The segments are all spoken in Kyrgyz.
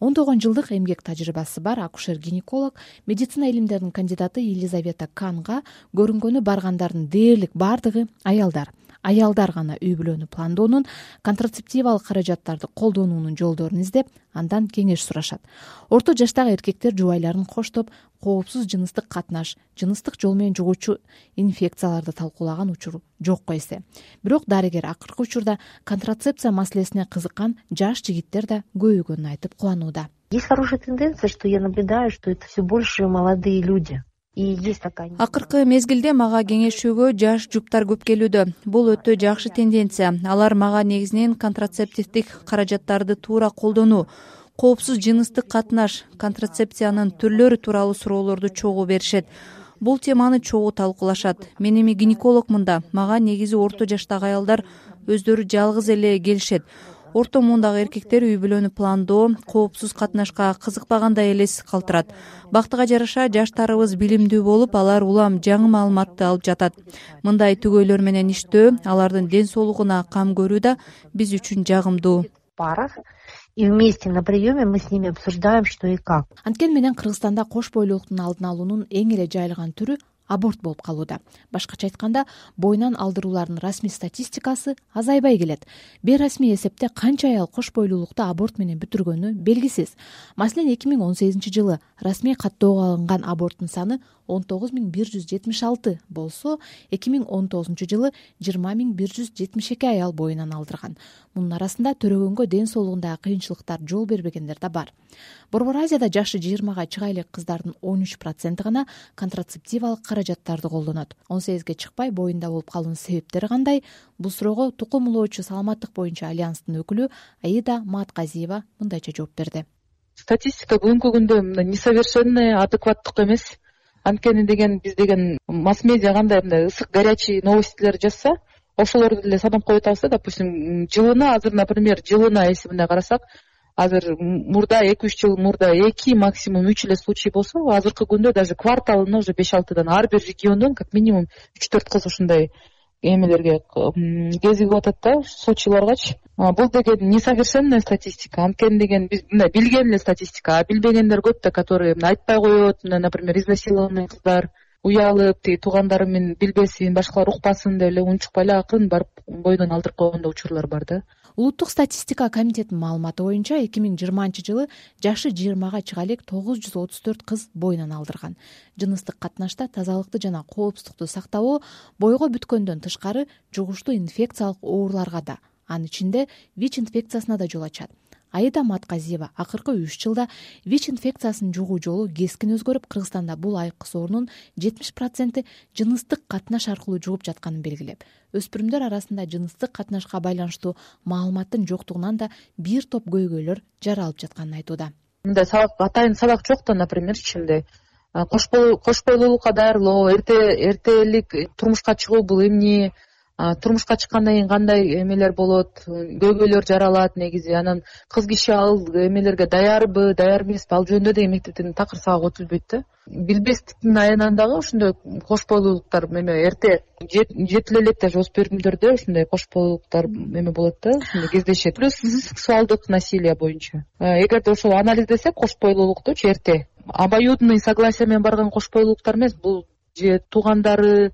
ондогон жылдык эмгек тажрыйбасы бар акушер гинеколог медицина илимдеринин кандидаты елизавета канга көрүнгөнү баргандардын дээрлик баардыгы аялдар аялдар гана үй бүлөнү пландоонун контрацептивалык каражаттарды колдонуунун жолдорун издеп андан кеңеш сурашат. Орто жаштагы эркектер жубайларын коштоп коопсуз жыныстык катнаш жыныстык жол менен жугуучу инфекцияларды талкуулаган учур жокко эсе. Бирок дарыгер акыркы учурда контрацепция маселесине кызыккан жаш жигиттер да көбөйгөнүн айтып кубанууда. Есть хорошая тенденция что я наблюдаю что это все больше молодые люди акыркы мезгилде мага кеңешүүгө жаш жуптар көп келүүдө. Бул өтө жакшы тенденция. Алар мага негизинен контрацептивдик каражаттарды туура колдонуу коопсуз жыныстык катнаш контрацепциянын түрлөрү тууралуу суроолорду чогуу беришет. Бул теманы чогуу талкуулашат. Мен эми гинекологмун да. Мага негизи орто жаштагы аялдар өздөрү жалгыз эле келишет орто муундагы эркектер үй бүлөнү пландоо коопсуз катнашка кызыкпагандай эле эс калтырат. Бактыга жараша жаштарыбыз билимдүү болуп алар улам жаңы маалыматты алып жатат. Мындай түгөйлөр менен иштөө алардын ден соолугуна кам көрүү да биз үчүн жагымдуу. Парах и вместе на приеме мы с ними обсуждаем что и как. Анткени менен кыргызстанда кош бойлуулуктун алдын алуунун эң эле жайылган түрү аборт болуп калууда. Башкача айтканда боюнан алдыруулардын расмий статистикасы азайбай келет. Бейрасмий эсепте канча аял кош бойлуулукту аборт менен бүтүргөнү белгисиз. Маселен эки миң он сегизинчи жылы расмий каттоого алынган аборттун саны он тогуз миң бир жүз жетимиш алты болсо эки миң он тогузунчу жылы жыйырма миң бир жүз жетимиш эки аял боюнан алдырган. Мунун арасында төрөгөнгө ден соолугундагы кыйынчылыктар жол бербегендер да бар. Борбор азияда жашы жыйырмага чыга элек кыздардын он үч проценти гана контрацептивалык каражаттарды колдонот. Он сегизге чыкпай боюнда болуп калуунун себептери кандай? Бул суроого тукумулоочу саламаттык боюнча альянстын өкүлү аида маатказиева мындайча жооп берди. Статистика бүгүнкү күндө мындай несовершенный адекваттык эмес. Анткени деген биз деген масс медиа кандай мындай ысык горячий новостилер жазса ошолорду деле санап коюп атабыз да допустим жылына азыр например жылына эсебинде карасак азыр мурда эки үч жыл мурда эки максимум үч эле случай болсо азыркы күндө даже кварталына уже беш алтыдан ар бир региондон как минимум үч төрт кыз ушундай эмелерге кезигип атат да случайларгачы бул деген несовершенная статистика анткени деген биз мындай билген эле статистика а билбегендер көп да которые мындай айтпай коет мына например изнасилованный кыздар уялып тиги туугандары менен билбесин башкалар укпасын деп эле унчукпай эле акырын барып бойдон алдырып койгон да учурлар бар да. Улуттук статистика комитетинин маалыматы боюнча эки миң жыйырманчы жылы жашы жыйырмага чыга элек тогуз жүз отуз төрт кыз боюнан алдырган. Жыныстык катнашта тазалыкты жана коопсуздукту сактабоо бойго бүткөндөн тышкары жугуштуу инфекциялык ооруларга да анын ичинде вич инфекциясына да жол ачат аида матказиева акыркы үч жылда вич инфекциясын жугуу жолу кескин өзгөрүп кыргызстанда бул айкыс оорунун жетимиш проценти жыныстык катнаш аркылуу жугуп жатканын белгилеп өспүрүмдөр арасында жыныстык катнашка байланыштуу маалыматтын жоктугунан да бир топ көйгөйлөр жаралып жатканын айтууда. Мындай сабак атайын сабак жок да напримерчи мындай кош бойлуулукка даярдоо эрте эртелик турмушка чыгуу бул эмне турмушка чыккандан кийин кандай эмелер болот? Көйгөйлөр жаралат негизи. Анан кыз киши ал эмелерге даярбы даяр эмеспи ал жөнүндө деген мектептен такыр сабак өтүлбөйт да. Билбестиктин айынан дагы ошондой кош бойлуулуктар эме эрте жетиле элек даже өспүрүмдөрдө ушундай кош бойлуулуктар эме болот да ошондой кездешет. Плюс сексуалдык насилие боюнча. Эгерде ошол анализдесек кош бойлуулуктучу эрте. Обоюдный согласие менен барган кош бойлуулуктар эмес. Бул же туугандары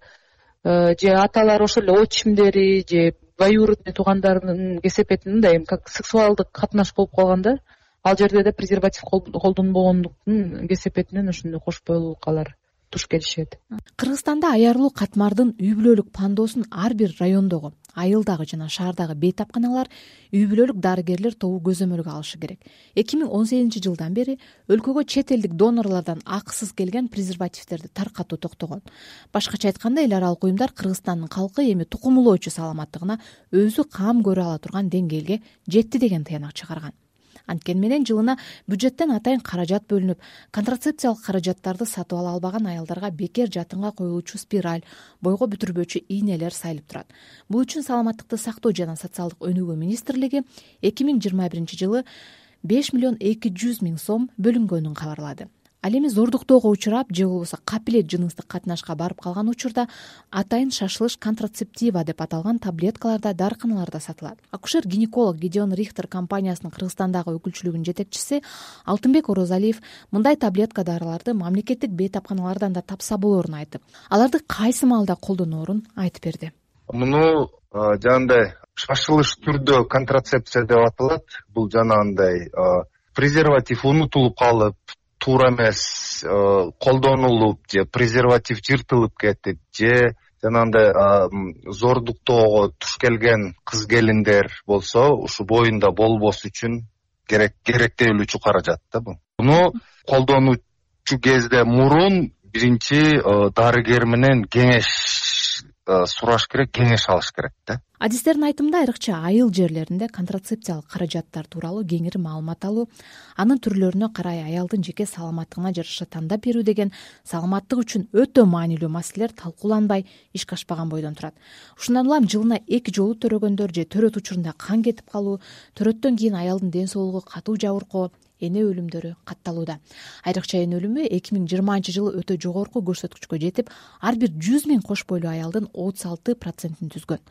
же аталары ошол эле отчимдери же двоюродный туугандарынын кесепетин мындай как сексуалдык катнаш болуп калган да. Ал жерде да презерватив колдонбогондуктун кесепетинен ошондой кош бойлуулукка алар туш келишет. Кыргызстанда аярлуу катмардын үй бүлөлүк пландоосун ар бир райондогу айылдагы жана шаардагы бейтапканалар үй бүлөлүк дарыгерлер тобу көзөмөлгө алышы керек. эки миң он сегизинчи жылдан бери өлкөгө чет элдик донорлордон акысыз келген презервативдерди таркатуу токтогон. Башкача айтканда эл аралык уюмдар кыргызстандын калкы эми тукумулоочу саламаттыгына өзү кам көрө ала турган деңгээлге жетти деген тыянак чыгарган анткени менен жылына бюджеттен атайын каражат бөлүнүп контрацепциялык каражаттарды сатып ала албаган аялдарга бекер жатынга коюлуучу спираль бойго бүтүрбөчү ийнелер сайылып турат. Бул үчүн саламаттыкты сактоо жана социалдык өнүгүү министрлиги эки миң жыйырма биринчи жылы беш миллион эки жүз миң сом бөлүнгөнүн кабарлады ал эми зордуктоого учурап же болбосо капилет жыныстык катнашка барып калган учурда атайын шашылыш контрацептива деп аталган таблеткалар да дарыканаларда сатылат акушер гинеколог гедеон рихтер компаниясынын кыргызстандагы өкүлчүлүгүнүн жетекчиси алтынбек орозалиев мындай таблетка дарыларды мамлекеттик бейтапканалардан да тапса болорун айтып аларды кайсы маалда колдоноорун айтып берди. Муну жанагындай шашылыш түрдө контрацепция деп аталат. Бул жанагындай презерватив унутулуп калып туура эмес э, колдонулуп же презерватив жыртылып кетип же жанагындай зордуктоого туш келген кыз келиндер болсо ушу боюнда болбош үчүн керектелүүчү каражат да бул муну колдонуучу кезде мурун биринчи э, дарыгер менен кеңеш э, сураш керек кеңеш алыш керек да адистердин айтымында айрыкча айыл жерлеринде контрацепциялык каражаттар тууралуу кеңири маалымат алуу анын түрлөрүнө карай аялдын жеке саламаттыгына жараша тандап берүү деген саламаттык үчүн өтө маанилүү маселелер талкууланбай ишке ашпаган бойдон турат. Ушундан улам жылына эки жолу төрөгөндөр же төрөт учурунда кан кетип калуу төрөттөн кийин аялдын ден соолугу катуу жабыркоо эне өлүмдөрү катталууда. Айрыкча эне өлүмү эки миң жыйырманчы жылы өтө жогорку көрсөткүчкө жетип ар бир жүз миң кош бойлуу аялдын отуз алты процентин түзгөн.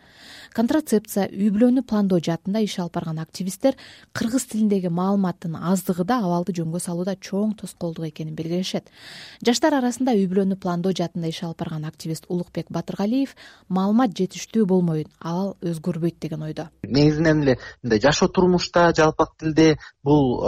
Контрацепция үй бүлөнү пландоо жаатында иш алып барган активисттер кыргыз тилиндеги маалыматтын аздыгы да абалды жөнгө салууда чоң тоскоолдук экенин белгилешет. Жаштар арасында үй бүлөнү пландоо жаатында иш алып барган активист улукбек батыргалиев маалымат жетиштүү болмойн ал өзгөрбөйт деген ойдо. Негизинен эле мындай жашоо турмушта жалпак тилде бул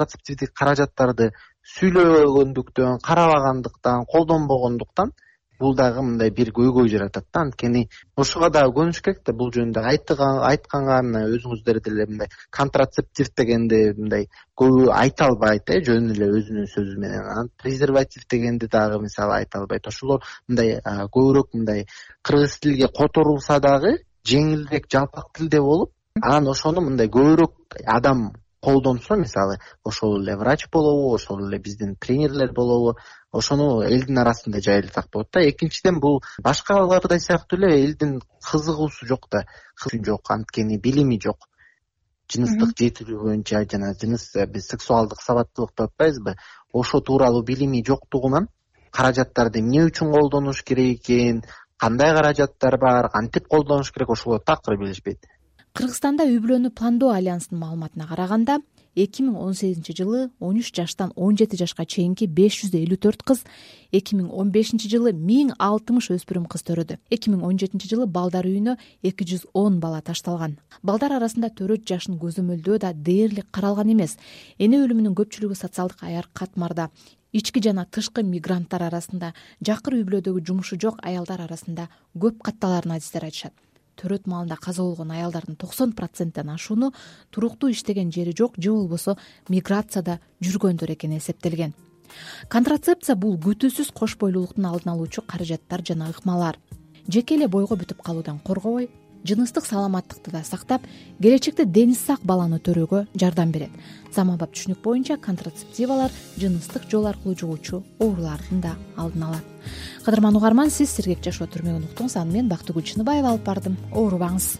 контрацептивдик каражаттарды сүйлөбөгөндүктөн карабагандыктан колдонбогондуктан бул дагы мындай бир көйгөй жаратат да. Анткени ошого дагы көнүш керек да бул жөнүндө айтканга мына өзүңүздөр деле мындай контрацептив дегенди мындай көбү айта албайт э жөн эле өзүнүн сөзү менен анан презерватив дегенди дагы мисалы айта албайт. Ошолор мындай көбүрөөк мындай кыргыз тилге которулса дагы жеңилирээк жалпак тилде болуп анан ошону мындай көбүрөөк адам колдонсо мисалы ошол эле врач болобу ошол эле биздин тренерлер болобу ошону элдин арасында жайылсак болот да. Экинчиден бул башкалардай сыяктуу эле элдин кызыгуусу жок да. Жок анткени билими жок. Жыныстык жетилүү боюнча жана жыныс биз сексуалдык сабаттуулук деп атпайбызбы ошо тууралуу билими жоктугунан каражаттарды эмне үчүн колдонуш керек экен кандай каражаттар бар кантип колдонуш керек ошолорду такыр билишпейт кыргызстанда үй бүлөнү пландоо альянсынын маалыматына караганда эки миң он сегизинчи жылы он үч жаштан он жети жашка чейинки беш жүз элүү төрт кыз эки миң он бешинчи жылы миң алтымыш өспүрүм кыз төрөдү. эки миң он жетинчи жылы балдар үйүнө эки жүз он бала ташталган. Балдар арасында төрөт жашын көзөмөлдөө да дээрлик каралган эмес. Эне өлүмүнүн көпчүлүгү социалдык аяр катмарда ички жана тышкы мигранттар арасында жакыр үй бүлөдөгү жумушу жок аялдар арасында көп катталарын адистер айтышат төрөт маалында каза болгон аялдардын токсон проценттен ашууну туруктуу иштеген жери жок же болбосо миграцияда жүргөндөр экени эсептелген. Контрацепция бул күтүүсүз кош бойлуулуктун алдын алуучу каражаттар жана ыкмалар. Жеке эле бойго бүтүп калуудан коргобой жыныстык саламаттыкты да сактап келечекте дени сак баланы төрөөгө жардам берет. Заманбап түшүнүк боюнча контрацептивалар жыныстык жол аркылуу жугуучу оорулардын да алдын алат. Кадырман угарман сиз сергек жашоо түрмөгүн уктуңуз аны мен бактыгүл чыныбаева алып бардым. Оорубаңыз